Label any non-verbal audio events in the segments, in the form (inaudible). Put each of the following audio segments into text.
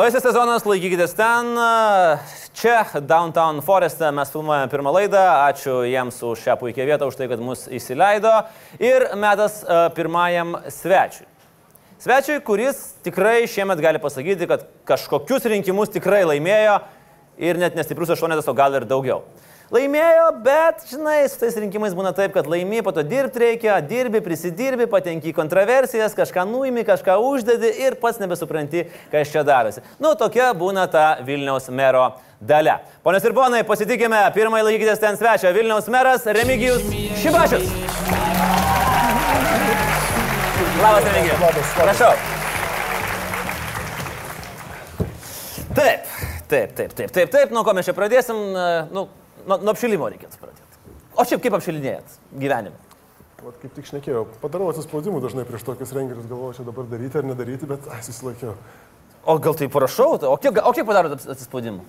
Naujasis sezonas, laikykitės ten. Čia, Downtown Foreste, mes filmuojame pirmą laidą. Ačiū jiems už šią puikią vietą, už tai, kad mus įsileido. Ir metas e, pirmajam svečiui. Svečiui, kuris tikrai šiemet gali pasakyti, kad kažkokius rinkimus tikrai laimėjo ir net nestiprus aštuonetas, o gal ir daugiau laimėjo, bet, žinai, su tais rinkimais būna taip, kad laimi, po to dirbti reikia, dirbi, prisidirbi, patenki į kontroversijas, kažką nuimi, kažką uždedi ir pats nebesupranti, kas čia darosi. Nu, tokia būna ta Vilniaus mero dalia. Ponios ir ponai, pasitikime, pirmąjį laikykitės ten svečią, Vilniaus meras Remigijus Šibašius. Labas, Remigijus. Prašau. Taip, taip, taip, taip, taip, taip, nuo ko mes čia pradėsim, nu, nuo, nuo apšilimo reikėtų pradėti. O šiaip kaip apšilinėjat gyvenime? Vat kaip tik šnekėjau, padarau atsispaudimų dažnai prieš tokius renginius, galvoju, čia dabar daryti ar nedaryti, bet ai, susilaikiau. O gal tai parašau, o kiek, o kiek padarot atsispaudimų?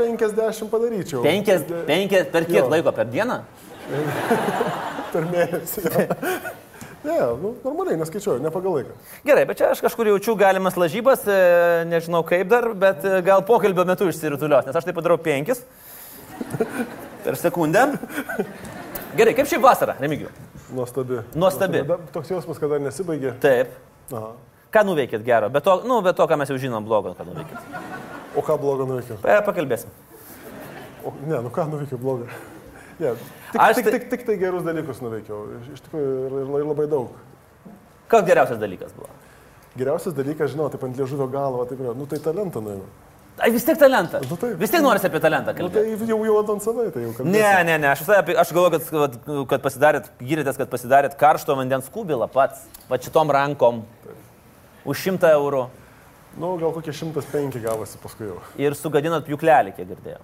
50 padaryčiau. 5, 5 per kiek jo. laiko? Per dieną? (laughs) per mėnesį. (laughs) Ne, nu, normaliai neskaičiuoju, ne pagal laiką. Gerai, bet čia aš kažkur jaučiu galimas lažybas, e, nežinau kaip dar, bet e, gal pokalbio metu išsirutulios, nes aš tai padarau penkis (laughs) per sekundę. Gerai, kaip šiaip vasara, Remigijų? Nuostabi. Nuostabi. Nuostabi. Toks jausmas, kad dar nesibaigė. Taip. Aha. Ką nuveikėt gero? Bet to, nu, bet to, ką mes jau žinom blogo, ką nuveikėt. O ką blogo nuveikėt? E, pakalbėsim. O, ne, nu ką nuveikė blogo? Yeah. Tik, aš tik, tai... tik, tik tai gerus dalykus nuveikiau. Iš tikrųjų ir, ir labai daug. Koks geriausias dalykas buvo? Geriausias dalykas, žinau, taip ant liežuvio galvo, taip yra, nu tai talentą nuėjau. Ai vis tiek talentą. Nu, taip. vis tiek norisi apie talentą kalbėti. Nu, tai jau jau ant savai, tai jau kalbėsiu. Ne, ne, ne, aš, visai, aš galvoju, kad, kad, kad pasidarėt, gyrėtės, kad pasidarėt karšto vandens kubilą pats, va šitom rankom. Taip. Už šimtą eurų. Nu, gal kokie 105 gavosi paskui jau. Ir sugadinot pjuklelį, kiek girdėjau.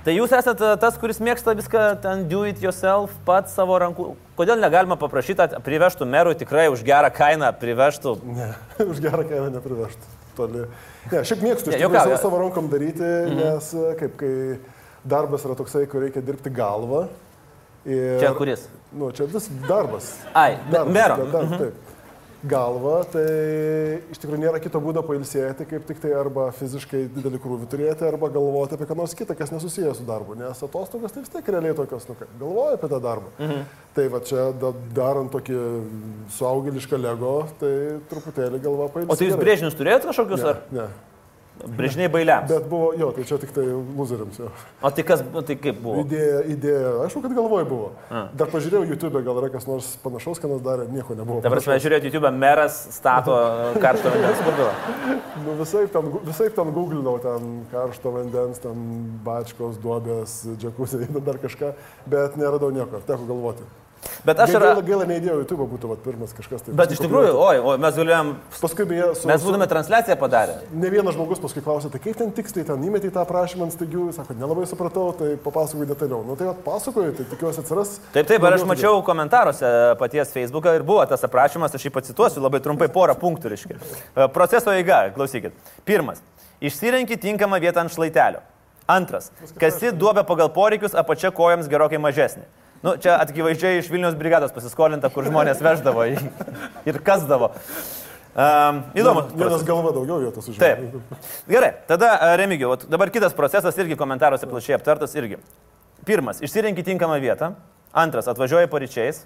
Tai jūs esate tas, kuris mėgsta viską ten do it yourself, pats savo rankų. Kodėl negalima paprašyti, kad privežtų merui tikrai už gerą kainą privežtų? Ne, (laughs) už gerą kainą neprivežtų. Toli. Ne, šiaip mėgstu iš tikrųjų savo, rankom daryti, mhm. nes kaip kai darbas yra toksai, kur reikia dirbti galvą. Ir, čia kuris? Nu, čia vis darbas. Ai, darbas, mero. Dar, dar, mhm. Taip galvą, tai iš tikrųjų nėra kito būdo pailsėti, kaip tik tai arba fiziškai didelį krūvį turėti, arba galvoti apie ką nors kitą, kas nesusijęs su darbu, nes atostogas tai vis tiek realiai tokios, nu, kaip, galvoju apie tą darbą. Mhm. Tai va čia da, darant tokį suaugėlišką lego, tai truputėlį galva pailsėti. O tai jūs brėžinius turėjot kažkokius ne, ar? Ne. Brėžiniai bailiams. Bet buvo, jo, tai čia tik tai loseriams jo. O tai kas, tai kaip buvo? Idėja, idėja, aišku, kad galvoj buvo. A. Dar pažiūrėjau YouTube, gal yra kas nors panašaus, ką nors darė, nieko nebuvo. Dabar mes žiūrėjau YouTube, meras stato (laughs) karšto vandens kubilą. nu, visai ten, visai ten googlinau, ten karšto vandens, ten bačkos, duobės, džekusiai, (laughs) dar kažką, bet neradau nieko, teko galvoti. Bet aš ir... Gaila, gaila neįdėjau YouTube, būtų vat, pirmas kažkas tai. Bet iš tikrųjų, oi, oi, mes galėjom. Paskui beje, su, mes būtume transliaciją padarę. Ne vienas žmogus paskui klausė, tai kaip ten tiksliai ten įmetė tą prašymą ant staigių, sako, nelabai supratau, tai papasakoju detaliau. Nu tai pasakoju, tai tikiuosi atsiras. Taip, taip, ir aš mačiau tada. komentaruose paties Facebook'ą ir buvo tas aprašymas, aš jį pacituosiu labai trumpai porą punktų, reiškia. E, proceso eiga, klausykit. Pirmas. Išsirenki tinkamą vietą ant šlaitelio. Antras. Kasi duobę pagal poreikius, apačia kojams gerokai mažesnė. Nu, čia akivaizdžiai iš Vilnius brigados pasiskolinta, kur žmonės veždavo ir kasdavo. Um, įdomu. Vienas galva daugiau vietos užima. Taip. Gerai, tada Remigijau, dabar kitas procesas irgi komentaruose plačiai aptartas irgi. Pirmas, išsirenki tinkamą vietą. Antras, atvažiuoji paryčiais.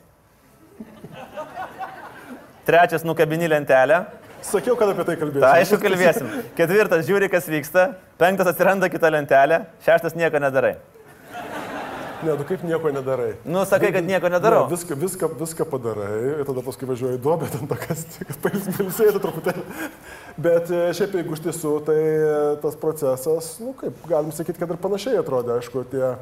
Trečias, nukabini lentelę. Sakiau, kad apie tai kalbėsim. Ta, aišku, kalbėsim. Ketvirtas, žiūri, kas vyksta. Penktas, atsiranda kita lentelė. Šeštas, nieko nedarai. Ne, tu kaip nieko nedarai. Nu, sakai, kad nieko nedarau. Ne, viską, viską, viską padarai ir tada paskui važiuoji duobę, ten tokas, kad pailsėti truputėlį. Bet e, šiaip jeigu iš tiesų, tai e, tas procesas, nu kaip, galim sakyti, kad ir panašiai atrodė, aišku, tie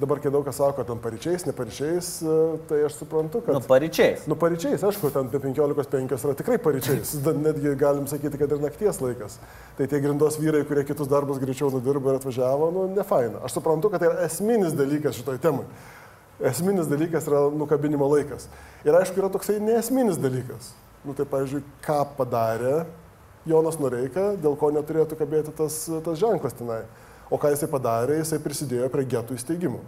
Dabar, kai daug kas sako, ten paryčiais, ne paryčiais, e, tai aš suprantu, kad... Nu, paryčiais. Nu, paryčiais, aišku, ten apie 15.5 yra tikrai paryčiais. (laughs) Netgi galim sakyti, kad ir nakties laikas. Tai tie grindos vyrai, kurie kitus darbus greičiau nudirbo ir atvažiavo, nu, ne faina. Aš suprantu, kad tai yra esminis dalykas šitoj temai. Esminis dalykas yra nukabinimo laikas. Ir aišku, yra toksai neesminis dalykas. Nu, tai, pavyzdžiui, ką padarė Jonas Noreika, dėl ko neturėtų kabėti tas, tas ženklas tenai. O ką jisai padarė, jisai prisidėjo prie getų įsteigimo.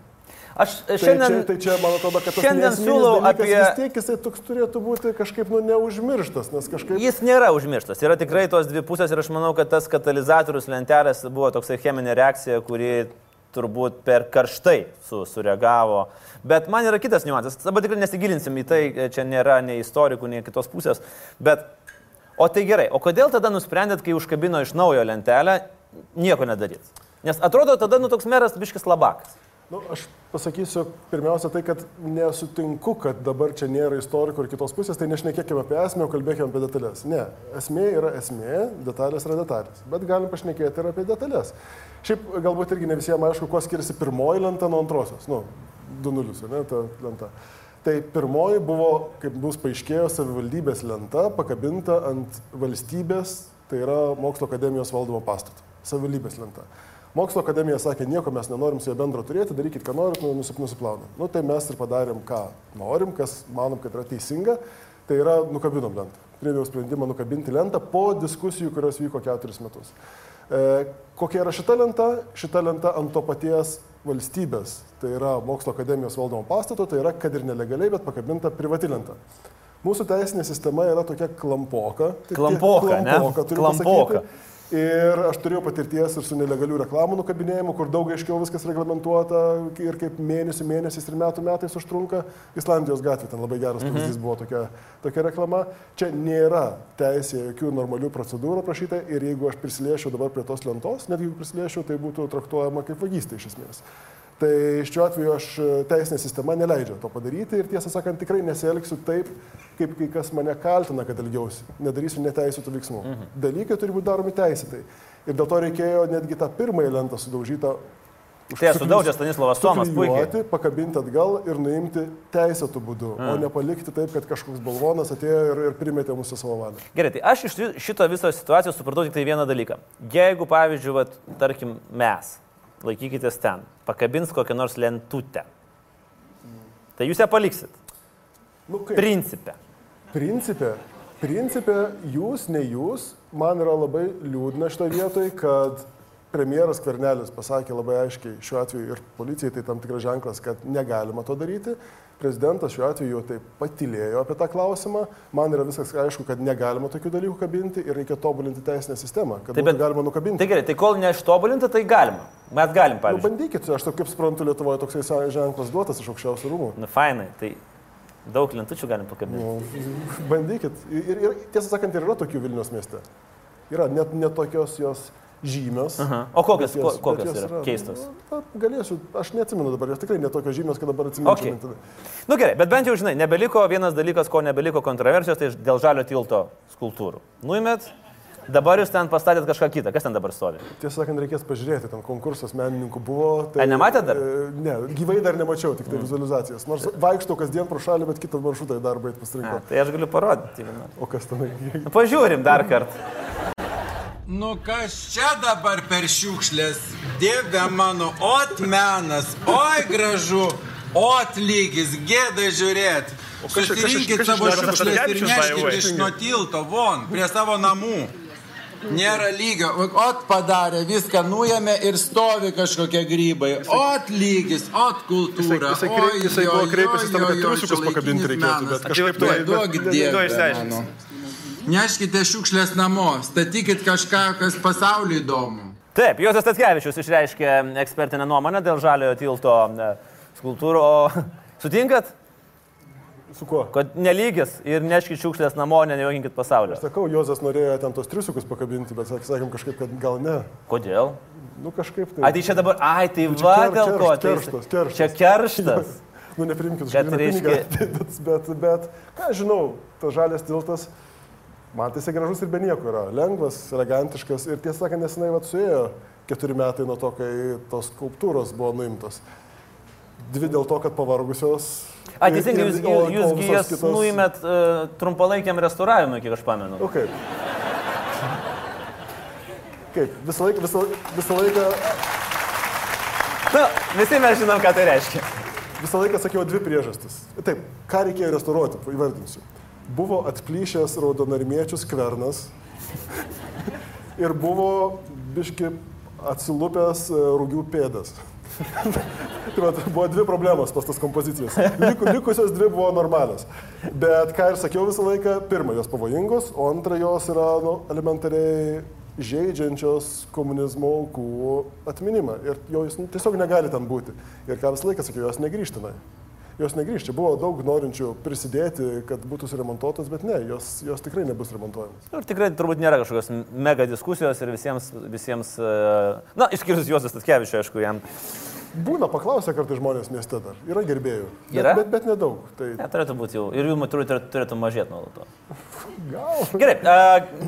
Aš šiandien, tai, čia, tai čia, man atrodo, kad šiandien siūlau apie... Vis tiek jisai toks turėtų būti kažkaip, nu, neužmirštas, nes kažkaip... Jis nėra užmirštas. Yra tikrai tos dvi pusės ir aš manau, kad tas katalizatorius lentelės buvo toksai cheminė reakcija, kuri turbūt per karštai su, sureagavo. Bet man yra kitas niuansas. Dabar tikrai nesigilinsim į tai, čia nėra nei istorikų, nei kitos pusės. Bet, o tai gerai, o kodėl tada nusprendėt, kai užkabino iš naujo lentelę, nieko nedaryt? Nes atrodo, tada nu toks meras biškis labakas. Nu, aš pasakysiu pirmiausia tai, kad nesutinku, kad dabar čia nėra istorikų ir kitos pusės, tai nešnekėkime apie esmę, o kalbėkime apie detalės. Ne, esmė yra esmė, detalės yra detalės. Bet galim pašnekėti ir apie detalės. Šiaip galbūt irgi ne visiems aišku, kuo skiriasi pirmoji lenta nuo antrosios. Nu, 2-0, ne, ta lenta. Tai pirmoji buvo, kaip bus paaiškėjo, savivaldybės lenta pakabinta ant valstybės, tai yra mokslo akademijos valdomo pastato. Savivaldybės lenta. Mokslo akademija sakė, nieko mes nenorim su juo bendro turėti, darykit, ką norit, nu, nusiplaunam. Nu, tai mes ir padarėm, ką norim, kas manom, kad yra teisinga, tai yra nukabinom lentą. Priėmiau sprendimą nukabinti lentą po diskusijų, kurios vyko keturis metus. E, kokia yra šita lenta? Šita lenta ant to paties valstybės, tai yra mokslo akademijos valdomo pastato, tai yra, kad ir nelegaliai, bet pakabinta privati lenta. Mūsų teisinė sistema yra tokia klampoka. Klampoka, klampoka, ne? Klampoka. Pasakyti. Ir aš turėjau patirties ir su nelegalių reklamų nukabinėjimu, kur daug aiškiau viskas reglamentuota ir kaip mėnesių mėnesiais ir metų metais užtrunka. Islandijos gatvė ten labai geras mhm. pavyzdys buvo tokia, tokia reklama. Čia nėra teisė jokių normalių procedūrų prašyta ir jeigu aš prisiliešiau dabar prie tos lentos, netgi jeigu prisiliešiau, tai būtų traktuojama kaip vagystė iš esmės. Tai šiuo atveju aš teisinė sistema neleidžia to padaryti ir tiesą sakant tikrai nesielgsiu taip, kaip kai kas mane kaltina, kad elgiausi. Nedarysiu neteisėtų veiksmų. Mhm. Dalykai turi būti daromi teisėtai. Ir dėl to reikėjo netgi tą pirmąją lentą sudaužytą. Tai sudaužė Stanislavas Tomas puikiai. Pakabinti atgal ir nuimti teisėtų būdu, mm. o nepalikti taip, kad kažkoks balvonas atėjo ir, ir primetė mūsų savo valią. Gerai, tai aš iš šito viso situacijos supratau tik tai vieną dalyką. Jeigu, pavyzdžiui, vat, tarkim, mes laikykitės ten, pakabins kokią nors lentutę. Tai jūs ją paliksit. Nu, kaip? Principė. Principė. Principė, jūs, ne jūs, man yra labai liūdna šitoje vietoje, kad premjeras Kvernelis pasakė labai aiškiai šiuo atveju ir policijai tai tam tikras ženklas, kad negalima to daryti. Prezidentas šiuo atveju taip patilėjo apie tą klausimą. Man yra viskas aišku, kad negalima tokių dalykų kabinti ir reikia tobulinti teisinę sistemą, kad tai, galima nukabinti. Tai gerai, tai kol neištobulinta, tai galima. Mes galim, pavyzdžiui. Nu, bandykit, aš taip kaip suprantu, Lietuvoje toksai ženklas duotas iš aukščiausių rūmų. Nu, fainai, tai daug lentučių galim pakabinti. Nu, bandykit. Ir, ir, ir tiesą sakant, ir yra tokių Vilnius mieste. Yra net netokios jos žymios. Aha. O kokios, jos, kokios yra, yra keistos? Na, galėsiu, aš neatsimenu dabar, jos tikrai netokios žymios, kad dabar atsimenu. Okay. Na nu, gerai, bet bent jau žinai, nebeliko vienas dalykas, ko nebeliko kontroversijos, tai dėl žalio tilto skultūrų. Nuimet, Dabar jūs ten pastatėt kažką kitą. Kas ten dabar stovi? Tiesą sakant, reikės pažiūrėti, ten konkursas menininkų buvo. Tai, Ar nematėte dar? E, ne, gyvai dar nemačiau, tik tai mm. vizualizacijas. Nors vaikštau kasdien pro šalį, bet kitą maršrutą į darbą pasirinkau. Tai aš galiu parodyti. O kas ten? Pažiūrim dar kartą. Nu kas čia dabar per šiukšlės? Dieve mano, ot menas, oi gražu, ot lygis, gėda žiūrėti. Susirinkit savo šiukšlės ir neškit iš nuo tilto, von, prie savo namų. Nėra lygio. Ot padarė, viską nuėmė ir stovi kažkokie grybai. Ot lygis, ot kultūra. Jisai, jisai, jisai buvo kreipęsis tam, kad triušiukus pakabinti reikėtų, bet kažkaip tai... Duokit dievą. Neškite šiukšlės namo, statykit kažką, kas pasauliu įdomu. Taip, Josas Tatkevičius išreiškė ekspertinę nuomonę dėl žaliojo tilto e, skultūrų. O (laughs) sutinkat? Su kuo? Kad nelygis ir neškit šiukšlės namo, nejuokinkit pasaulio. Aš sakau, Jozas norėjo ten tos triusiukus pakabinti, bet sakėm kažkaip, kad gal ne. Kodėl? Nu kažkaip tai. Ai, tai čia dabar, ai, tai nu, va ker, dėl ko. Tai kerštas, kerštas. Čia kerštas. (laughs) nu, neprimkit, žinai, reiškia... (laughs) bet, bet, bet, ką žinau, tas žalės tiltas Man tai jisai gražus ir be nieko yra. Lengvas, elegantiškas ir tiesą sakant, nesenai vat suėjo keturi metai nuo to, kai tos skulptūros buvo nuimtos. Dvi dėl to, kad pavargusios. A, teisingai, jūs, jūs, jūsgi jas kitos... nuimėt uh, trumpalaikiam restauravimui, kiek aš pamenu. O kaip? Kaip? Visą laiką, visą, visą laiką. Na, visi mes žinom, ką tai reiškia. Visą laiką sakiau dvi priežastis. Taip, ką reikėjo restauruoti, įvardinsiu buvo atplyšęs raudonarmiečių skvernas ir buvo biški atsilupęs e, rūgių pėdas. Tai buvo dvi problemos pas tas kompozicijas. Liku, likusios dvi buvo normalios. Bet ką ir sakiau visą laiką, pirma, jos pavojingos, o antra, jos yra nu, elementariai žaidžiančios komunizmo aukų atminimą. Ir jos nu, tiesiog negali ten būti. Ir ką visą laiką sakiau, jos negrįžtinai. Jos negrįžti. Buvo daug norinčių prisidėti, kad būtų suremontuotos, bet ne, jos, jos tikrai nebus remontuojamos. Ir tikrai turbūt nėra kažkokios mega diskusijos ir visiems, visiems e, na, išskyrus Juozas Tatkevičius, aišku, jam Būna paklausę kartai žmonės mieste dar. Yra gerbėjų. Bet, Yra? Bet, bet nedaug. Tai Ne, turėtų būti jau. Ir jų turėtų, turėtų mažėti nuo to. Gal. Gerai,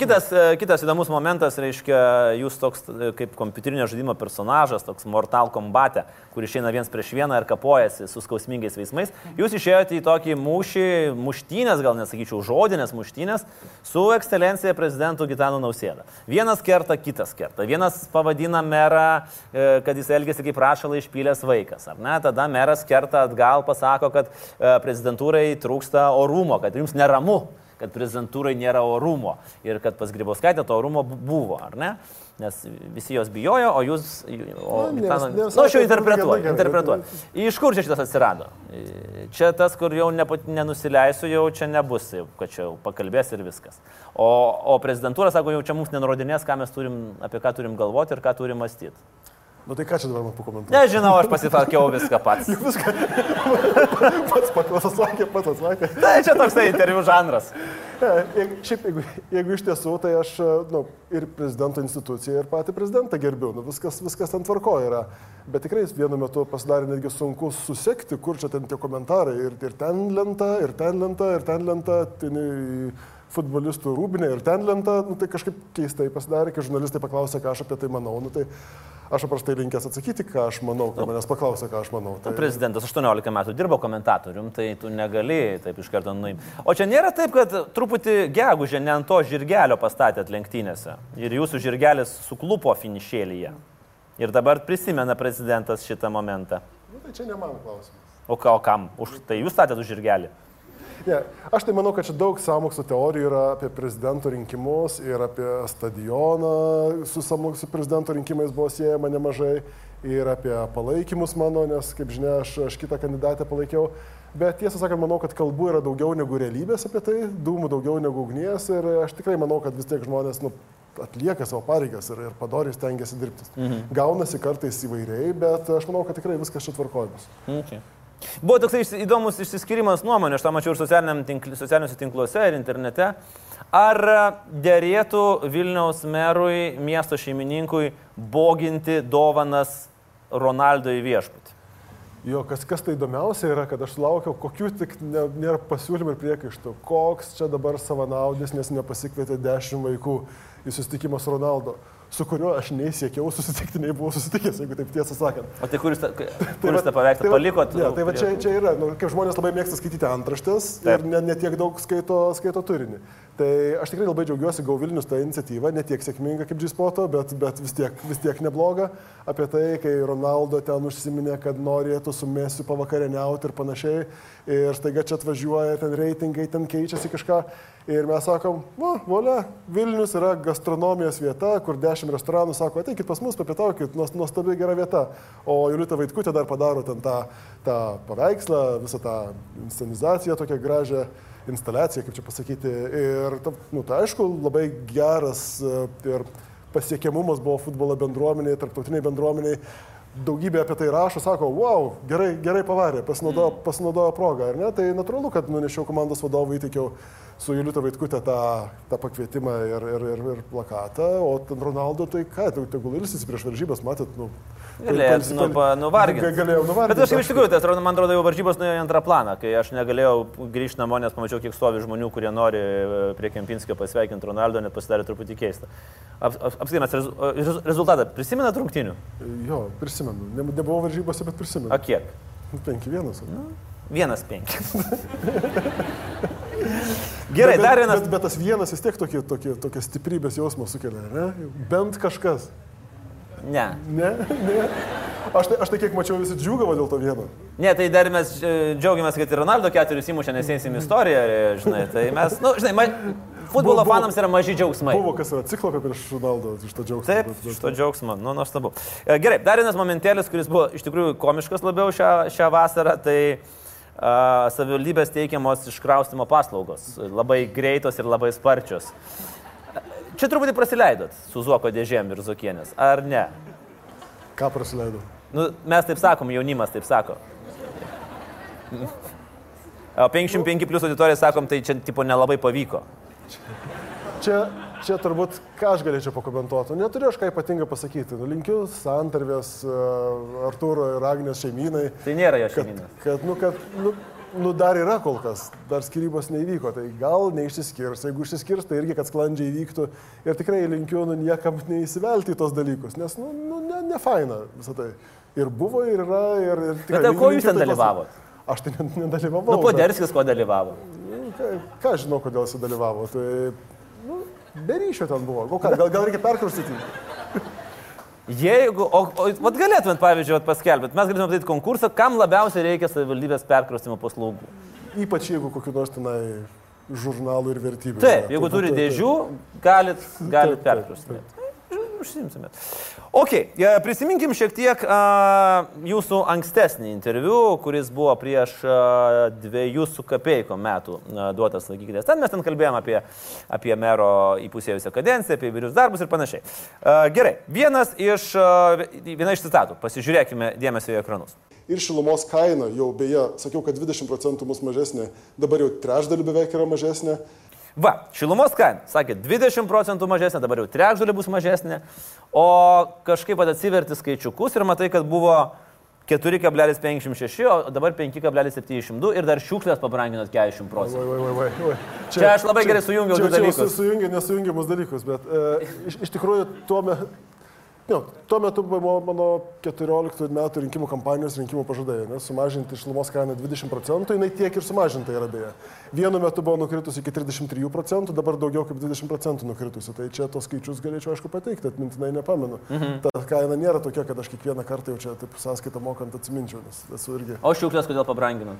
kitas, kitas įdomus momentas, reiškia, jūs toks kaip kompiuterinio žaidimo personažas, toks Mortal Kombat, kur išeina viens prieš vieną ir kapojasi su skausmingais veiksmais. Jūs išėjote į tokį mūšį, muštynės, gal nesakyčiau, žodinės muštynės, su ekscelencija prezidentu Gitanu Nausėda. Vienas kerta, kitas kerta. Vienas pavadina merą, e, kad jis elgesi kaip rašalai išpylęs vaikas. Ar ne? Tada meras kerta atgal, pasako, kad e, prezidentūrai trūksta orumo, kad jums neramu kad prezidentūrai nėra orumo ir kad pas Grybauskaitę to orumo bu- buvo, ar ne? Nes visi jos bijojo, o jūs... O, Na, nes- Gitano- nes nu, aš jau interpretuoju, interpretuoju. Iš kur čia šitas atsirado? E, Čia tas, kur jau nepa- nenusileisiu, jau čia nebus, jau, kad čia jau pakalbės ir viskas. O, o prezidentūra sako, jau čia mums nenurodinės, ką mes turim, apie ką turim galvoti ir ką turim mąstyti. Nu tai ką čia dabar man pakomentuoti? Nežinau, aš pasitakiau viską pats. (laughs) Viską. pats paklausas sakė, pats atsakė. Tai čia toks tai interviu žanras. Ne, jeigu, šiaip, jeigu, jeigu iš tiesų, tai aš nu, ir prezidento instituciją, ir patį prezidentą gerbiu. Nu, viskas, viskas ten tvarko yra. Bet tikrai vienu metu pasidarė netgi sunku susekti, kur čia ten tie komentarai. Ir, ir ten lenta, ir ten lenta, ir ten lenta. Ten, futbolistų rūbinė ir ten lenta, nu, tai kažkaip keistai pasidarė, kai žurnalistai paklausė, ką aš apie tai manau. Nu, tai aš paprastai linkęs atsakyti, ką aš manau, kai manęs paklausė, ką aš manau. Tai... Prezidentas 18 metų dirbo komentatorium, tai tu negali taip iš karto nuimti. O čia nėra taip, kad truputį gegužė ne ant to žirgelio pastatėt lenktynėse ir jūsų žirgelis suklupo finišėlyje. Ir dabar prisimena prezidentas šitą momentą. Nu, tai čia ne mano klausimas. O, ka, o kam? Už tai jūs statėt už žirgelį. Ne, aš tai manau, kad čia daug sąmokslo teorijų yra apie prezidento rinkimus ir apie stadioną su, samo- su prezidento rinkimais buvo siejama nemažai ir apie palaikymus mano, nes, kaip žinia, aš, aš kitą kandidatę palaikiau. Bet tiesą sakant, manau, kad kalbų yra daugiau negu realybės apie tai, dūmų daugiau negu ugnies ir aš tikrai manau, kad vis tiek žmonės nu, atlieka savo pareigas ir, ir padoriai stengiasi dirbti. Mhm. Gaunasi kartais įvairiai, bet aš manau, kad tikrai viskas čia tvarkojimas. Okay. Buvo toks išsi- įdomus išsiskirimas nuomonė, aš tą mačiau ir tinkl, socialiniuose tinkluose ir internete. Ar dėrėtų Vilniaus merui, miesto šeimininkui, boginti dovanas Ronaldo į viešbutį? Jo, kas, kas tai įdomiausia yra, kad aš laukiau, kokių tik ne, nėra pasiūlymų ir priekaištų. Koks čia dabar savanaudis, nes nepasikvietė dešimt vaikų į susitikimą su Ronaldo, su kuriuo aš nei siekiau susitikti, nei buvau susitikęs, jeigu taip tiesą sakant. O tai kuris Tai kuris tą paveikslą tai palikot? Ne, tai va čia, čia yra, nu, kaip žmonės labai mėgsta skaityti antraštės Taip. ir netiek ne tiek daug skaito, skaito turinį. Tai aš tikrai labai džiaugiuosi Gau Vilnius tą iniciatyvą, ne tiek sėkminga kaip G-Spoto, bet, bet vis, tiek, vis tiek nebloga. Apie tai, kai Ronaldo ten užsiminė, kad norėtų su Mesiu pavakarieniauti ir panašiai. Ir staiga čia atvažiuoja, ten reitingai, ten keičiasi kažką. Ir mes sakom, va, volia, Vilnius yra gastronomijos vieta, kur dešimt restoranų sako, ateikit pas mus, papietaukit, nuos- nuostabi gera vieta. O Julita Vaitkutė dar padaro ten tą, tą paveikslą, visą tą inscenizaciją, tokią gražią instaliaciją, kaip čia pasakyti. Ir, ta- nu, tai aišku, labai geras e, ir pasiekiamumas buvo futbolo bendruomeniai, tarptautiniai bendruomeniai. Daugybė apie tai rašo, sako, wow, gerai, gerai pavarė, pasinaudojo, pasinaudojo progą, ar ne? Tai natūralu, kad nunešiau komandos vadovui, įteikiau su Julita Vaitkutė tą, tą pakvietimą ir, ir, ir, ir plakatą, o ten Ronaldo, tai ką, tegul ilsisi prieš varžybas, matyt, nu. Pailsi- nu, nuvarginti. Ga- Galėjau nuvarginti. Bet aš iš tikrųjų, tai atrodo, man atrodo, jau varžybos nuėjo į antrą planą, kai aš negalėjau grįžti namo, nes pamačiau, kiek stovi žmonių, kurie nori e, prie Kempinskio pasveikinti Ronaldo, net pasidarė truputį keista. Ap, ap, apskritai, mes rezu, rezu- rezultatą prisimenat rungtinių? Jo, prisimenu. Ne, nebuvau varžybose, bet prisimenu. A kiek? 5-1. Vienas penki. (laughs) Gerai, bet, dar vienas. Bet, bet tas vienas vis tiek tokią stiprybės jausmą sukelia, ne? Bent kažkas. Ne. Ne, ne. Aš tai, aš tai kiek mačiau, visi džiugavo dėl to vieno. Ne, tai dar mes e, džiaugiamės, kad ir Ronaldo keturis įmušė, nes eisim istoriją, e, žinai, tai mes, na, nu, žinai, man, futbolo Buvo- fanams yra maži džiaugsmai. Buvo kas yra ciklopė prieš Ronaldo iš to džiaugsmo. Taip, bet- bet- iš to džiaugsmo, nu, nuostabu. E, Gerai, dar vienas momentėlis, kuris buvo iš tikrųjų komiškas labiau šią, šią vasarą, tai uh, savivaldybės teikiamos iškraustimo paslaugos. Labai greitos ir labai sparčios. Čia truputį prasileidot su Zuoko dėžėm ir Zukienės, ar ne? Ką prasileidau? Nu, mes taip sakom, jaunimas taip sako. O 55 plus auditorija sakom, tai čia tipo nelabai pavyko. Čia, čia turbūt ką aš galėčiau pakomentuoti. Nu, Neturiu aš ką ypatingai pasakyti. Nu, linkiu santarvės uh, Arturo ir Agnės šeimynai. Tai nėra jo Kad, šeiminas. kad, nu, kad, nu, nu, dar yra kol kas, dar skirybos neįvyko, tai gal neišsiskirs. Jeigu išsiskirs, tai irgi, kad sklandžiai vyktų. Ir tikrai linkiu nu, niekam neįsivelti į tos dalykus, nes nu, nu, ne, ne faina visą tai. Ir buvo, ir yra, ir... ir tikrai Bet tai ko jūs ten taikos. dalyvavot? Aš ten nedalyvavau. Nu, Poderskis ko dalyvavo. Nu, ką, ką žinau, kodėl jis dalyvavo. Tai, nu, be ryšio ten buvo. Ką, gal, gal reikia perkraustyti? Jeigu, o, o vat galėtumėt, pavyzdžiui, paskelbėt, mes galėtume padaryti konkursą, kam labiausiai reikia savivaldybės perkraustimo paslaugų. Ypač jeigu kokiu nors tenai žurnalų ir vertybių. Taip, jeigu turi dėžių, galit, galit Taip, Užsimtumėt. Ok, e, prisiminkim šiek tiek a, jūsų ankstesnį interviu, kuris buvo prieš a, dviejus su kapeikom metų a, duotas, sakykite. Ten mes ten kalbėjome apie, apie mero įpusėjusią kadenciją, apie įvairius darbus ir panašiai. A, gerai, vienas iš, a, viena iš citatų, pasižiūrėkime dėmesio į ekranus. Ir šilumos kaina jau beje, sakiau, kad 20 procentų mus mažesnė, dabar jau trečdaliu beveik yra mažesnė. Va, šilumos kaina, sakė, 20 procentų mažesnė, dabar jau trečdalį bus mažesnė, o kažkaip atsiverti skaičiukus ir matai, kad buvo 4,56, o dabar 5,72 ir dar šiukšlės pabranginot 40 procentų. Vai, vai, vai, vai. Čia aš labai gerai sujungiau čia, du čia dalykus. su- Sujungia nesujungiamus dalykus, bet e, iš, iš tikrųjų tuo metu... Jo, tuo metu buvo mano 14 metų rinkimų kampanijos rinkimų pažadai, nes sumažinti šilumos kainą 20 procentų, jinai tiek ir sumažinta yra beje. Vienu metu buvo nukritusi iki 33 procentų, dabar daugiau kaip 20 procentų nukritusi. Tai čia tos skaičius galėčiau aišku pateikti, atmintinai nepamenu. Mhm. Ta kaina nėra tokia, kad aš kiekvieną kartą jau čia taip sąskaitą mokant atsiminčiau, nes esu irgi... O šiukšlės kodėl pabranginot?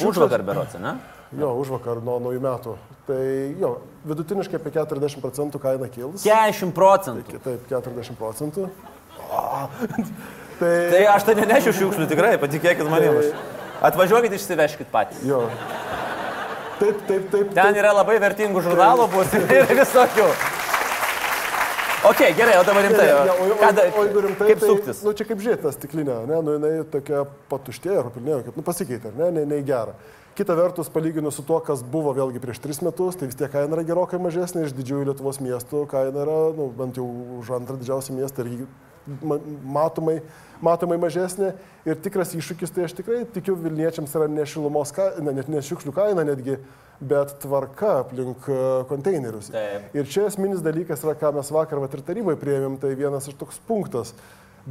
Už vakar berots, ne? Jo, už vakar nuo naujų metų. Tai jo, vidutiniškai apie 40 procentų kaina kils. 40 procentų. Taip, 40 procentų. A, (laughs) tai, Tai aš tai nenešiu šiukšlių tikrai, patikėkit manim. aš. Atvažiuokit išsiveškit patys. jo. Taip, taip, taip. Ten yra labai vertingų žurnalų bus ir visokių. Ok, gerai, o dabar rimtai. Ne, ne, o, o, da- o jeigu rimtai, Kaip tai, suktis? Nu, čia kaip žiūrėti, ta stiklinė, ne, nu, jinai tokia patuštėjo, ar pilnėjo, kad, nu, pasikeitė, ar ne, ne, ne į gerą. Kita vertus, palyginus su tuo, kas buvo vėlgi prieš tris metus, tai vis tiek kaina yra gerokai mažesnė, iš didžiųjų Lietuvos miestų kaina yra, nu, bent jau už antrą didžiausią miestą ma- matomai, matomai mažesnė. Ir tikras iššūkis, tai aš tikrai tikiu, Vilniečiams yra ne šilumos, ka- ne, net ne šiukšlių kaina netgi, bet tvarka aplink e, konteinerius. Taip. Ir čia esminis dalykas yra, ką mes vakar vat ir tarybai prieimėm, tai vienas iš toks punktas,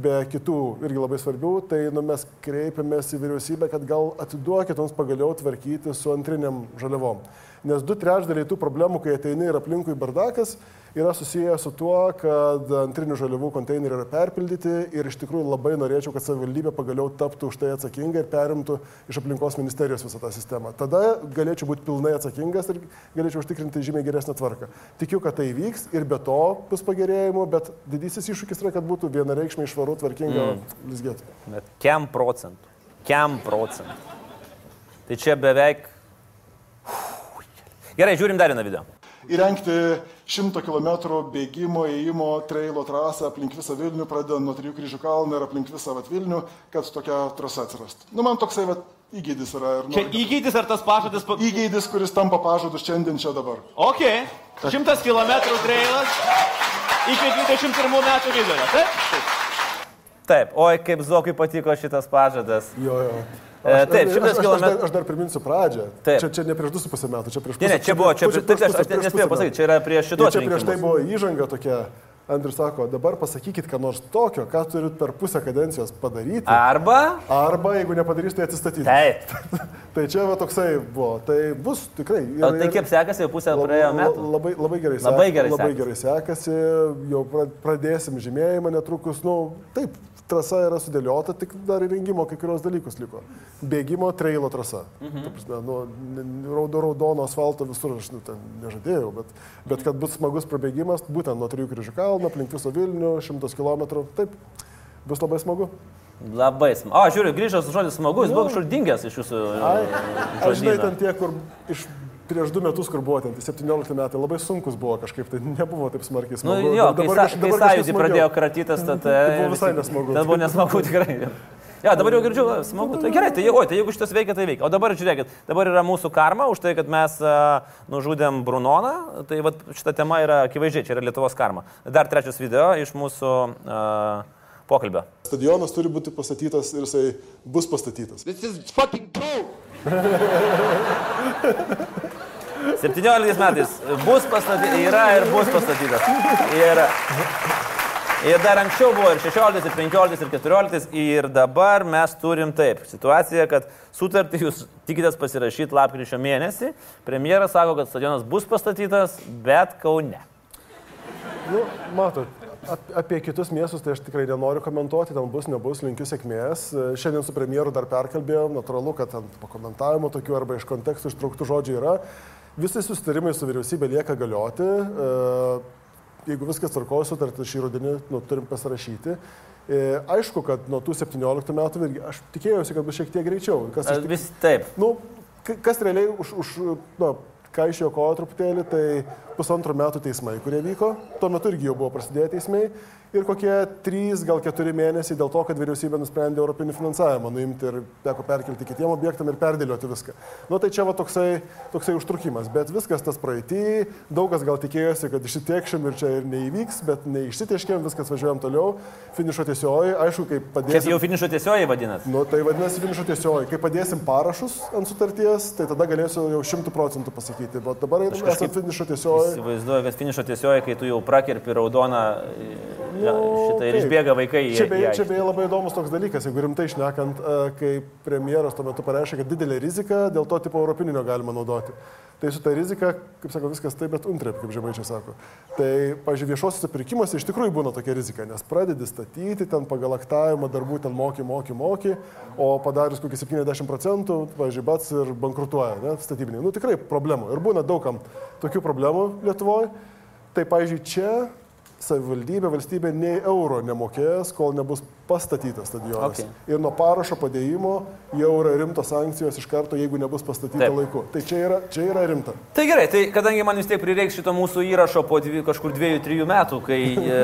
be kitų irgi labai svarbių, tai nu, mes kreipiamės į vyriausybę, kad gal atiduokit mums pagaliau tvarkyti su antriniam žaliavom. Nes du trečdaliai tų problemų, kai ateini ir aplinkui bardakas, yra susiję su tuo, kad antrinių žaliavų konteineriai yra perpildyti ir iš tikrųjų labai norėčiau, kad savivaldybė pagaliau taptų už tai atsakinga ir perimtų iš aplinkos ministerijos visą tą sistemą. Tada galėčiau būti pilnai atsakingas ir galėčiau užtikrinti žymiai geresnę tvarką. Tikiu, kad tai vyks ir be to bus pagerėjimų, bet didysis iššūkis yra, kad būtų vienareikšmiai švaru, tvarkinga mm. lizgėtų. Bet kem procentų? Kem procentų? Tai čia beveik. Gerai, žiūrim dar vieną video. įrengti 100 km bėgimo, įėjimo, trailo trasą aplink visą Vilnių, pradedant nuo Trijų kryžių kalną ir aplink visą vat, Vilnių, kad tokia trasa atsirastų. Nu, man toksai vat, įgėdis yra. Ir Čia noriu- įgydis ar tas pažadas? Pa... Įgėdis, kuris tampa pažadu šiandien čia dabar. Ok, 100 km trailas iki 21 metų vidurio. Taip? Taip, oi, kaip Zokui patiko šitas pažadas. Jo, jo. E, taip, aš, 100 aš, aš, kilometrų. dar, aš dar priminsiu pradžią. Taip. Čia, čia ne prieš 2,5 metų, čia prieš Ne, ne, čia buvo, čia, taip, aš, pusę- aš prieš nespėjau pasakyti, metų. čia yra prieš Ir šitos čia prieš tai buvo įžanga tokia. Andrius sako, dabar pasakykit, ką nors tokio, ką turit per pusę kadencijos padaryti. Arba. Arba, jeigu nepadarys, tai atsistatyti. Taip. (laughs) Tai čia va toksai buvo. Tai bus tikrai. O tai kaip sekasi, jau pusę praėjo metų? Labai, labai gerai Labai sekasi. gerai labai sekasi. gerai sekasi. Jau pra- pradėsim žymėjimą netrukus. Nu, taip, trasa yra sudėliota, tik dar įrengimo kai kurios dalykus liko. Bėgimo trailo trasa. Mhm. Prasme, nu, raudo, raudono asfalto visur aš nu, ten nežadėjau, bet, bet kad bus smagus prabėgimas, būtent nuo Trijų kryžių kalno, aplink visą Vilnių, 100 km, taip, bus labai smagu. Labai smagu. O, žiūriu, grįžęs žodis smagus, buvo kažkur dingęs iš jūsų Ai, aš žinai, ten tie, kur iš prieš du metus, kur buvo ten, tai 17 metai, labai sunkus buvo kažkaip, tai nebuvo taip smarkiai Nu, smagu. jo, kai, sa, kaž- kai sąjūdį pradėjo kratytas, (laughs) tad... Tai buvo visai nesmagu. Tad buvo nesmagu tikrai. Ja, dabar jau girdžiu, smagu. Tai gerai, tai, oi, tai jeigu šitas veikia, tai veikia. O dabar žiūrėkit, dabar yra mūsų karma už tai, kad mes uh, nužudėm Brunoną. Tai vat, šita tema yra akivaizdžiai, čia yra Lietuvos karma. Dar trečias video iš mūsų uh, pokalbio. Stadionas turi būti pastatytas ir jisai bus pastatytas. (laughs) 17 metais bus pastatytas, yra ir bus pastatytas. Ir, ir dar anksčiau buvo ir 16, ir 15, ir 14, ir dabar mes turim taip situaciją, kad sutartį jūs tikitės pasirašyti lapkričio mėnesį. Premjeras sako, kad stadionas bus pastatytas, bet Kaune. Nu, matot, ap- apie kitus miestus tai aš tikrai nenoriu komentuoti, ten bus, nebus, linkiu sėkmės. Šiandien su premjeru dar perkalbėjom, natūralu, kad ten pakomentavimo tokių arba iš kontekstų ištrauktų žodžių yra. Visi susitarimai su vyriausybė lieka galioti. E, Jeigu viskas tvarkoja, sutartį šį rudenį nu, turim pasirašyti. E, Aišku, kad nuo tų 17 metų irgi aš tikėjausi, kad bus šiek tiek greičiau. Kas tik- Vis taip. Nu, ka- kas realiai už, už nu, ką iš jo kojo truputėlį, tai pusantrų metų teismai, kurie vyko. Tuo metu irgi jau buvo prasidėję teismai. Ir kokie trys, gal keturi mėnesiai dėl to, kad vyriausybė nusprendė europinį finansavimą nuimti ir teko perkelti kitiem objektam ir perdėlioti viską. Nu tai čia va toksai, toksai užtrukimas, bet viskas tas praeitį, daug kas gal tikėjosi, kad išsitiekšim ir čia ir neįvyks, bet neišsitieškėm, viskas važiuojam toliau, finišo tiesioji, aišku, kaip padėsim. jau finišo tiesioji vadinat. Nu, tai vadinasi finišo tiesioji. Kai padėsim parašus ant sutarties, tai tada galėsiu jau šimtų procentų pasakyti. Bet dabar esame finišo tiesioji. Įsivaizduoju, kad finišo tiesioji, kai tu jau prakerpi raudoną Nu, šitą ir išbėga vaikai Čia beje, čia beje labai įdomus toks dalykas, jeigu rimtai išnekant, e, kai premjeras tuo metu pareiškė, kad didelė rizika, dėl to tipo europinio galima naudoti. Tai su ta rizika, kaip sako, viskas taip, bet untrep, kaip žemaičiai sako. Tai, pažiūrėjau, viešuosiuose pirkimuose iš tikrųjų būna tokia rizika, nes pradedi statyti ten pagal aktavimą darbų ten moky, moky, moky, o padarius kokį 70 procentų, pažiūrėjau, bats ir bankrutuoja, ne, statybiniai. Nu tikrai problemų. Ir būna daugam tokių problemų Lietuvoje. Tai, pažiūrėjau, čia savivaldybė, valstybė nei euro nemokės, kol nebus pastatytas stadionas. Okay. Ir nuo parašo padėjimo jau yra rimtos sankcijos iš karto, jeigu nebus pastatyta Taip. laiku. Tai čia yra, čia yra rimta. Tai gerai, tai kadangi man vis tiek prireiks šito mūsų įrašo po dvi, kažkur dviejų, trijų metų, kai e,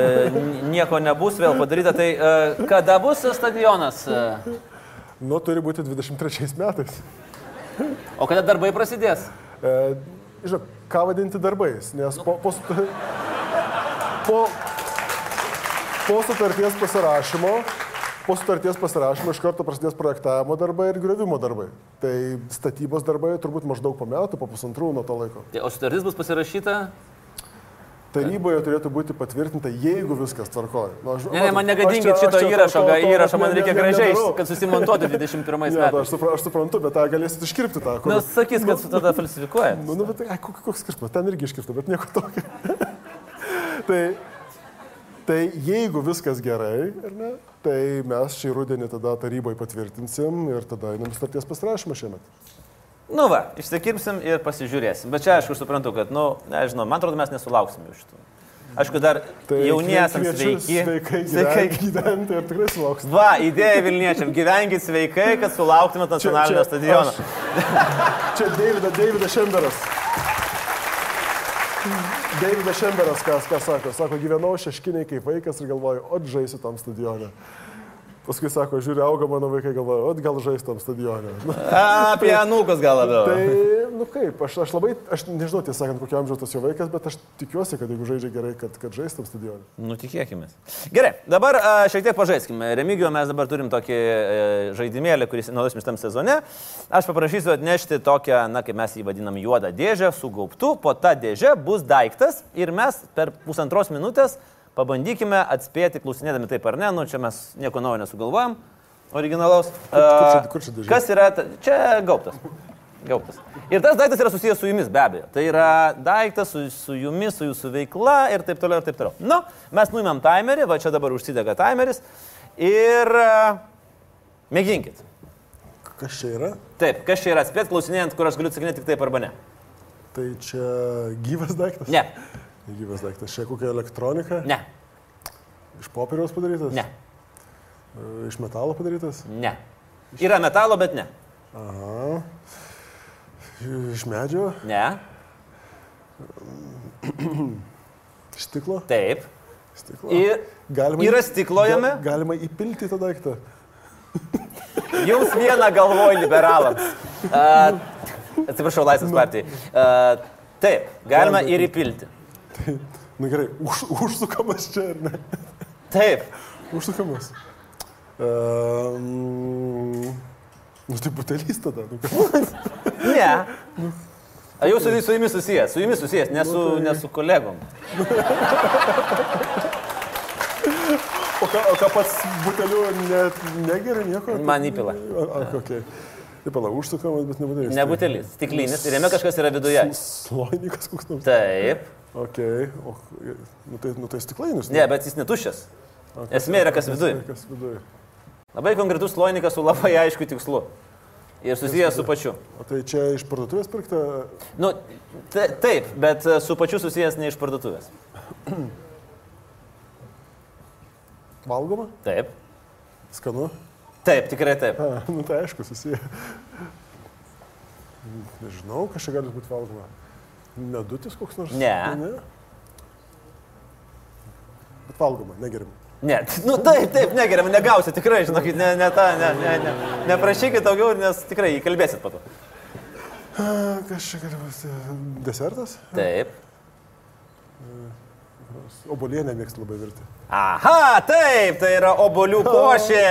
nieko nebus vėl padaryta, tai e, kada bus stadionas? Nu, turi būti 23 metais. o kada darbai prasidės? E, žinok, ką vadinti darbais, nes po, po, sut- po, po sutarties pasirašymo, po sutarties pasirašymo iš karto prasidės projektavimo darbai ir griovimo darbai. Tai statybos darbai turbūt maždaug po metų, po pusantrų nuo to laiko. Tai, o sutartis bus pasirašyta? Taryboje turėtų būti patvirtinta, jeigu viskas tvarkoja. Nu, aš- Ne, ne, man negadinkit aš čia- šito aš čia to- įrašo, to- ga- to- įrašo man ne- reikia ne- gražiai, nedarau. kad susimontuotų 21 Ne, tai metais. aš, supra, aš suprantu, bet tą galėsit iškirpti tą. Kur... Nu, sakys, kad su tada falsifikuoja. Nu, nu, bet koks skirtumas, ten irgi iškirpta, bet nieko tokio. Tai, tai jeigu viskas gerai, ne, tai mes šį rudenį tada taryboje patvirtinsim ir tada einam starties pasirašymą šiemet. Nu va, išsikirpsim ir pasižiūrėsim. Bet čia aišku suprantu, kad, nu, nežinau, man atrodo, mes nesulauksim jau šitų. Aišku, dar Tai jauni esam kviečiu sveiki. Sveikai, Sveikai. gyventi, ir tikrai sulauksime. Va, idėja Vilniečiam, gyvenkit sveikai, kad sulauktumėt nacionalinio čia stadiono. aš- (laughs) Čia Davidas, Davidas Šemberas. Davidas Šemberas, kas, ką sako, sako, gyvenau šeškiniai kaip vaikas ir galvoju, o žaisiu tam stadione. Paskui sako, žiūri, auga mano vaikai, galvoju, o gal žaisiu tam stadione. (laughs) Apie anūkus gal labiau. tai, nu kaip, aš, aš labai, aš nežinau tiesą sakant, kokio amžiaus tas jo vaikas, bet aš tikiuosi, kad jeigu žaidžia gerai, kad, kad žais tam stadione. Nu, tikėkime. Gerai, dabar a, šiek tiek pažaiskime. Remigijo mes dabar turim tokį e, žaidimėlį, kuris naudosim šitam sezone. Aš paprašysiu atnešti tokią, na, kaip mes jį vadinam, juodą dėžę su gaubtu. Po tą dėžę bus daiktas ir mes per pusantros minutės pabandykime atspėti, klausinėdami taip ar ne. Nu, čia mes nieko naujo nesugalvojam. originalaus. kur čia- A, kur čia? Kas yra, ta- čia gaubtas. Gaubtas. Ir tas daiktas yra susijęs su jumis, be abejo. Tai yra daiktas su, su jumis, su jūsų veikla ir taip toliau, ir taip toliau. Nu, mes nuimam timerį, va čia dabar užsidega timeris. Ir mėginkit. Kas čia yra? Taip, kas čia yra, spėt klausinėjant, kur aš galiu atsakinėti tik taip arba ne. Tai čia gyvas daiktas? Ne, Gyvas daiktas. Čia kokia elektronika? ne, Iš popieriaus padarytas? ne, E, Iš metalo padarytas? ne. Yra metalo, bet ne. Aha. Iš medžio? Ne, (clears throat) Stiklo? taip. Stiklo. Ir yra stiklo jame. Ga- Galima įpilti tą daiktą. (laughs) Jums vieną galvoj liberalams. Uh, atsiprašau, Laisvės partijai. Uh, taip, galima ir įpilti. Na gerai, už, užsukamas čia ar ne? Taip. Užsukamas. Um, nu tai butelys tada. Nu, kas? Ne. A jau su, su jumis susijęs, su jumis susijęs, ne su, ne su kolegom. o, ką, o ką pats buteliu net negeri nieko? Man įpila. A, a, okay. Tai pala, užsukamas, bet ne butelis. Ne butelis, stiklinis ir jame kažkas yra viduje. Sloinikas koks nors. Taip. Ok, o, nu tai, nu tai stiklainis. Ne, bet jis netuščias. Esmė yra kas viduje. Kas viduje. Labai konkretus sloinikas su labai aiškiu tikslu. Ir susijęs su pačiu. O tai čia iš parduotuvės pirkta? Nu, ta, taip, bet e, su pačiu susijęs ne iš parduotuvės. (clears throat) Valgoma? Taip. Skanu? Taip, tikrai taip. A, (laughs) nu tai aišku, susiję. Nežinau, kas čia gali būti valgoma. Nedutis koks nors? Ne. ne. Bet valgoma, negerim. Ne, nu taip, taip, negeriam, negausi, tikrai, žinokit, ne, ne tą, ne, ne, ne. Neprašykit daugiau, nes tikrai įkalbėsit po to. A, kas čia gali būti? Desertas? Taip. Obolienę mėgstu labai virti. Aha, taip, tai yra obolių košė.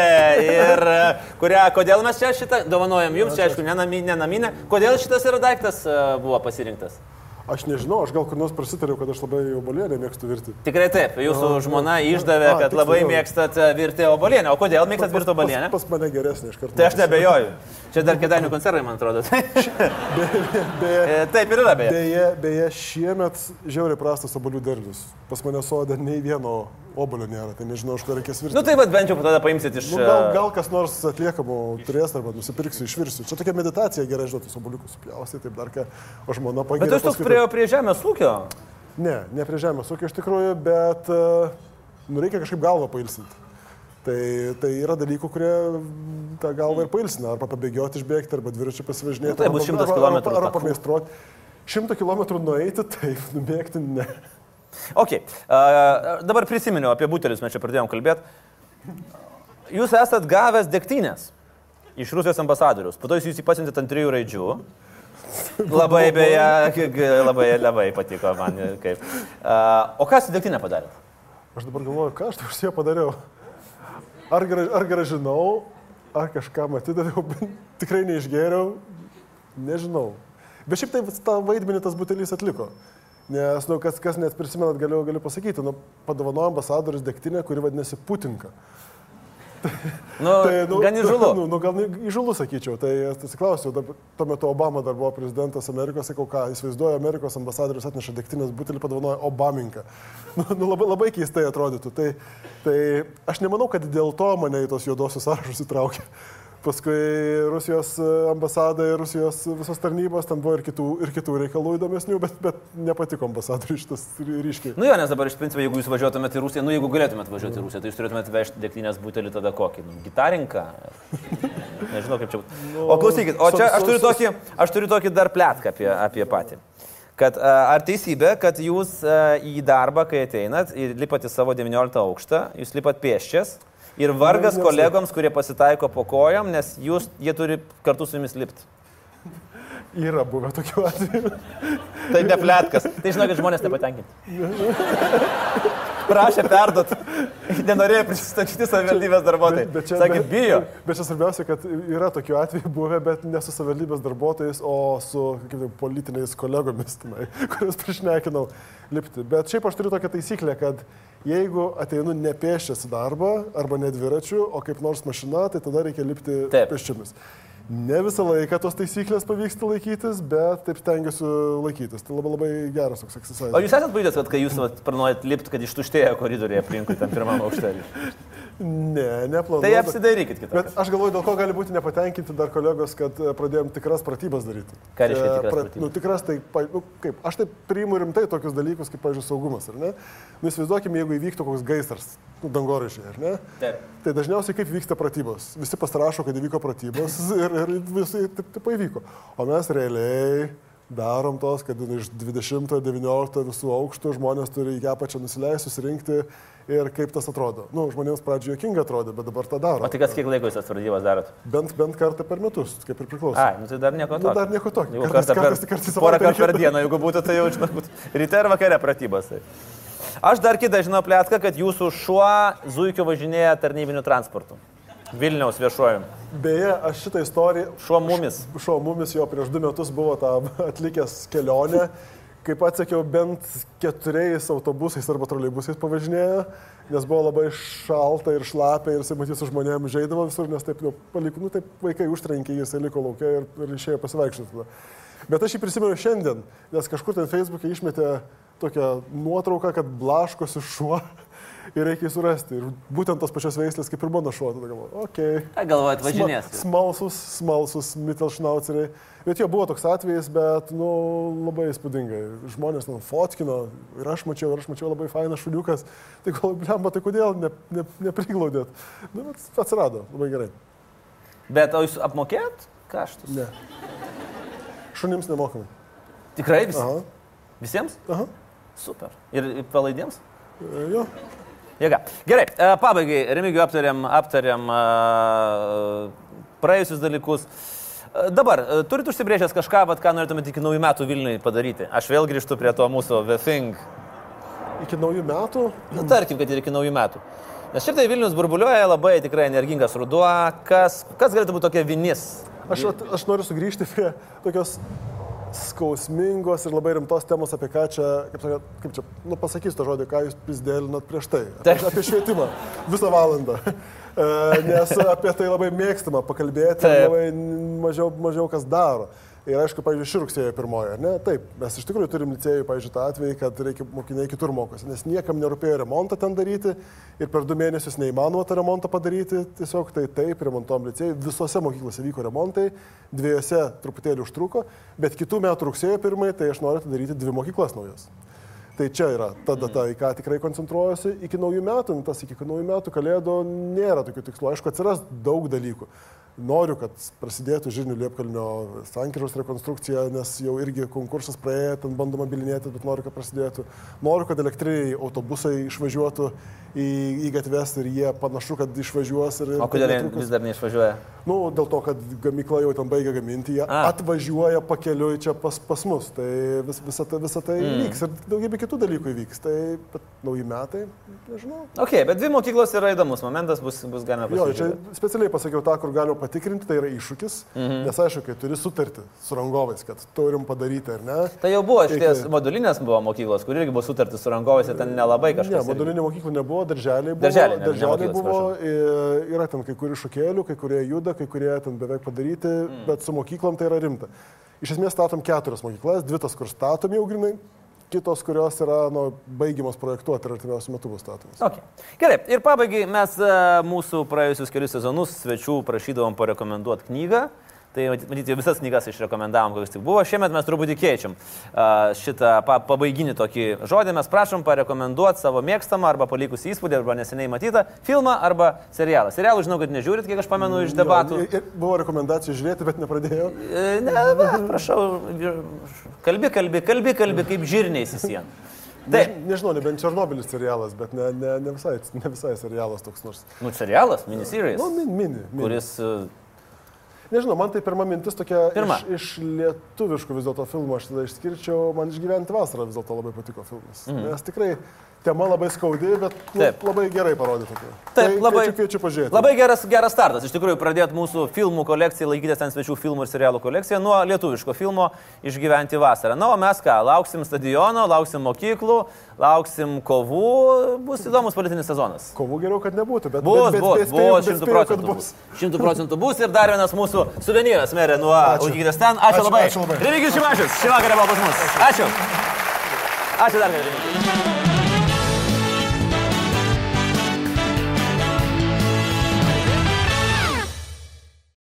Ir (laughs) kurią, kodėl mes čia šitą dovanojam jums, čia aišku, ne naminė, ne naminė. Kodėl šitas yra daiktas e, buvo pasirinktas? Aš nežinau, aš gal kur nors prasitariau, kad aš labai obolienę mėgstu virti. Tikrai taip, jūsų O, žmona a, išdavė, a, kad tiksliau. labai mėgstat e, virti obolienę. O kodėl mėgstat virti obolienę? Pas, pas mane geresnė iš karto. Tai aš nebejoju. Čia dar kėdainių koncertai, man atrodo. Beje, E, taip ir yra, beje. beje, beje, šiemet žiauriai prastas obolių derlius. Pas mane sodė nei vieno obolio nėra, tai nežinau, iš ko reikės virti. Nu tai vad bent jau tada paimsit iš... Nu, gal, e, gal kas nors atliekamų turės arba nusipirksiu, išvirsiu. Čia tokia meditacija gerai, žinot, tus obuoliukus supjausti, taip dar ką, o žmona pagėrė. Bet jūs toks prie, prie žemės ūkio. Ne, ne prie žemės ūkio iš tikrųjų, bet e, nu, reikia kažkaip galvą pailsinti. Tai, tai yra dalykų, kurie tą galvą ir pailsina. Arba pabėgioti, išbėgti, arba dviračiu pasivažinėti. Nu, tai bus arba- 100 arba- kilometrų Arba, arba takų. pameistruoti. Šimtą kilometrų nueiti, (laughs) taip, nubėgti, ne. Ok, uh, dabar prisiminiau apie butelius, mes čia pradėjom kalbėti. Jūs esat gavęs degtinės iš Rusijos ambasadorius, po to jūs jį pasiuntėte ant trijų raidžių. (laughs) Labai beje, (laughs) labai, labai patiko man. Kaip. Uh, o ką su degtinė padarėt? Aš dabar galvoju, ką aš tai už ją padariau. Ar, gra, ar gražinau, ar kažką atidaviau, (laughs) tikrai neišgėriau, nežinau. Bet šiaip tai tą vaidmenį tas butelis atliko. Nes, nu, kas, kas net prisimenat, galiu, galiu pasakyti, nu, padovanojo ambasadorius degtinę, kuri vadinasi Putinka. Nu, tai, nu, gan įžulu. (laughs) Nu, nu, gal įžulu sakyčiau. Tai atsiklausiau, tuo metu Obama dar buvo prezidentas Amerikos, sakau, ką, įsivaizduoju, Amerikos ambasadorius atneša degtinės butelį, padovanoja Obaminką. (laughs) Nu, nu, labai, labai keistai atrodytų. Tai, tai aš nemanau, kad dėl to mane į tos juodosius sąrašus įtraukė. Paskui Rusijos ambasada ir Rusijos visos tarnybos, ten buvo ir kitų, ir kitų reikalų įdomesnių, bet, bet nepatiko ambasadoriui šitas ryškiai. Nu jo, nes dabar iš principo, jeigu jūs važiuotumėte į Rusiją, nu jeigu galėtumėte važiuoti į Rusiją, tai jūs turėtumėte vežti degtinės butelį tada kokį? Nu, gitarinką? (laughs) Nežinau, kaip čia būtų. O klausykit, o čia aš turiu tokį, aš turiu tokį dar plėtką apie, apie patį. Kad a, ar teisybė, kad jūs a, į darbą, kai ateinat ir lipat į savo 19 aukštą, jūs lipat pėščias ir vargas kolegoms, kurie pasitaiko po kojom, nes jūs, jie turi kartu su jumis lipti. Yra buvę tokių atvejų. Tai ne plėtkas. Tai žinau, kad žmonės nepatenkinti. Prašė perdot. Nenorėjo prisistatyti savivaldybės darbuotojai. Sakė, bet- bijo. Bet čia svarbiausia, kad yra tokių atvejų buvę, bet ne su savivaldybės darbuotojais, o su kaip, politiniais kolegomis, tenai, (laughs) kuriuos priešnekinau lipti. Bet šiaip aš turiu tokią taisyklę, kad jeigu ateinu ne pėščias į darbą arba ne dviračiu, o kaip nors mašina, tai tada reikia lipti pėsčiomis. Ne visą laiką tos taisyklės pavyksta laikytis, bet taip stengiuosi laikytis. Tai labai labai geras toks O exercise. jūs esate pajutęs, kad kai jūs planuojat lipti, kad ištuštėjo koridoriai aplinkui tam pirmam aukštelį? (laughs) Ne, neplanuoju. Tai apsidairykit kitą. Bet aš galvoju, dėl ko gali būti nepatenkinti dar kolegos, kad e, pradėjom tikras pratybas daryti. Ką reiškia E, tikras pra- pratybas? Nu, tikras tai, nu, kaip, aš taip priimu rimtai tokius dalykus, kaip, pavyzdžiui, saugumas, ar ne? Nu, įsivaizduokime, jeigu įvyktų koks gaisras, nu, dangoraižiai, ar ne? Taip. Tai dažniausiai kaip vyksta pratybos. Visi pasirašo, kad įvyko pratybos (laughs) ir, ir visai taip, taip įvyko. O mes realiai darom tos, kad iš 20-19 visų aukštų žmonės turi į apačią nusileisti, susirinkti ir kaip tas atrodo. Nu, žmonėms pradžioje jokinga atrodė, bet dabar tą daro. O tai kas kiek laiko jūs tas vardybas darot? Bent, bent kartą per metus, kaip ir priklauso. Ai, nu tai dar nieko Nu, tokio. dar nieko tokio. Kartais- kartą per, kartais- kartais porą kartų per dieną, jeigu būtų, tai jau žinot, ryte ir vakare pratybas. Tai. Aš dar kitą žinau plėtką, kad jūsų šuo zuikio važinėja tarnybiniu transportu. Vilniaus viešuoju. Beje, aš šitą istoriją. Šuo mumis. Šuo mumis jo prieš du metus buvo tą (laughs) atlikęs kelionę. Kaip atsakiau, bent keturiais autobusais arba troleibusais pavažinėjo, nes buvo labai šalta ir šlapia ir jisai matys su žmonėmis žaidavo visur, nes taip, nu, paliko, nu, taip vaikai užtrenkė, jisai liko laukia ir, ir išėjo pasivaikščioti. Bet aš jį prisimenu šiandien, nes kažkur ten Facebook'e išmetė tokią nuotrauką, kad blaškosi šuo (laughs) ir reikia jį surasti. Ir būtent tos pačios veislės kaip ir mano šuo. Tada galvoju, okei. Okay. Galvojat, važinės. Sma- Smalsus, smalsus Mittelschnauzeriai. Bet jo buvo toks atvejis, bet, nu, labai įspūdingai. Žmonės ten fotkino ir aš mačiau, ir aš mačiau labai fainas šuniukas. Tai gal, blemba, tai kodėl ne, ne, nepriglaudėt? Nu, bet atsirado, labai gerai. Bet o jūs apmokėt kaštus? Ne. Šunims nemokamai. Tikrai vis, Aha. visiems? Aha. Super. Ir ir palaidiems? E, Jo. Jėga. Gerai, e, pabaigai, Remigijų aptariam, aptariam e, praėjusius dalykus. Dabar, e, turit užsibrėžęs kažką, vat, ką norėtumėte iki naujų metų Vilniui padaryti? Aš vėl grįžtu prie to mūsų The Thing. Iki naujų metų. Nu, tarkim, kad ir iki naujų metų. Nes šiaip tai Vilnius burbuliuoja labai tikrai energingas ruduo. Kas, kas galėtų būti tokia vinis? Aš, aš noriu sugrįžti prie tokios skausmingos ir labai rimtos temos, apie ką čia, kaip, sakė, kaip čia, nu pasakysiu tą žodį, ką jūs pizdėlinat prieš tai. Apie, apie švietimą visą valandą. E, Nes apie tai labai mėgstama pakalbėti, labai mažiau, mažiau kas daro. Ir aišku, pavyzdžiui, ši rugsėjo pirmoji, ne? Taip, mes iš tikrųjų turim licėjų, pavyzdžiui, tą atvejį, kad reikia mokiniai kitur mokosi, nes niekam nerūpėjo remontą ten daryti ir per du mėnesius neįmanoma tą remontą padaryti, tiesiog tai taip, remontom licėjai, visose mokyklose vyko remontai, dviejose truputėlį užtruko, bet kitų metų rugsėjo pirmai, tai aš noriu atidaryti dvi mokyklas naujas. Tai čia yra ta data, į ką tikrai koncentruojuosi. Iki naujų metų, nu, tas iki naujų metų kalėdų nėra tokių tikslų. Aišku, atsiras daug dalykų. Noriu, kad prasidėtų Žirnių Liepkalnio sankryžos rekonstrukcija, nes jau irgi konkursas praėjo, ten bandoma bilinėti, bet noriu, kad prasidėtų. Noriu, kad elektriniai autobusai išvažiuotų į, į gatves ir jie panašu, kad išvažiuos. Ir, O kodėl jie vis dar neišvažiuoja? Nu, dėl to, kad gamykla jau ten baigia gaminti, jie A. atvažiuoja pakeliui čia pas, pas mus. Tai vis, visa, ta, visa tai mm. įvyks ir daugybė kitų dalykų įvyks. Tai nauji metai, nežinau. Ok, bet dvi mokyklos yra įdomus momentas, bus, bus galima Jo, čia specialiai pasakiau tą, kur galima patikrinti, tai yra iššūkis. Mhm. Nes aišku, kai turi sutartį su rangovais, kad turim padaryti ar ne. Tai jau buvo iš ties Reikia- modulinės buvo mokyklos, kur irgi buvo sutartis su rangovais ir ten nelabai Ne, kažkas. irgi. modulinė mokykla nebuvo, darželiai buvo. Darželiai, ne- ne darželiai mokyklos, buvo i- yra ten kai kurių šokėlių, kai kurie juda, kai kurie ten beveik padaryti, mm. bet su mokyklom tai yra rimta. Iš esmės statom keturias mokyklas, dvi tas, kur statom jau grinai, kitos, kurios yra nu, baigiamos projektuoti ir artimiausiu metu bus statomos. Okay. Gerai, ir pabaigai mes e, mūsų praėjusius kelius sezonus svečių prašydavom parekomenduoti knygą. Tai matyt, matyt, jau visas knygas išrekomendavom, kokios tik buvo. Šiemet mes truputį keičiam šitą pa, pabaiginį tokį žodį. Mes prašom parekomenduoti savo mėgstamą arba palikusį įspūdį arba neseniai matytą filmą arba serialą. Serialų žinau, kad nežiūrit, kiek aš pamenu iš debatų. Jo, buvo rekomendacijų žiūrėti, bet nepradėjau. E, Ne, ne, prašau, kalbi, kalbi, kalbi, kalbi kaip žirniais į sieną. Ne, Taip, nežinau, nebent Černobilis serialas, bet ne, ne, ne, visai, ne visai serialas toks nors. nu serialas, miniseries, Nu, min, mini. mini. kuris e, Nežinau, man tai pirma mintis tokia Pirma. iš, iš lietuviškų vis dėlto filmų, aš tada išskirčiau, man išgyventi vasarą vis dėlto labai patiko filmas. Mm. Nes tikrai tema labai skaudi, bet nu, Taip. labai gerai parodyti. Taip, tai labai, Kviečiu, kviečiu pažiūrėti. Labai geras, geras startas. Iš tikrųjų, pradėt mūsų filmų kolekciją, laikytis ten svečių filmų ir serialų kolekciją nuo lietuviško filmo Išgyventi vasarą. Na, o mes ką, lauksim stadiono, lauksim mokyklų, lauksim kovų, bus įdomus politinis sezonas. Kovų geriau, kad nebūtų, bet Bus, bet, bus, bet, bus, bet šimtų spėju, kad procentų bus. bus. Šimtų procentų bus ir dar vienas mūsų suvenyras, merė, nuo Ačiū. Užgydės ten. Ačiū, Ačiū, labai. ačiū labai. Remigijus Šimašius, šį vakarą buvo pas mus. Ačiū. Ačiū dar kartą.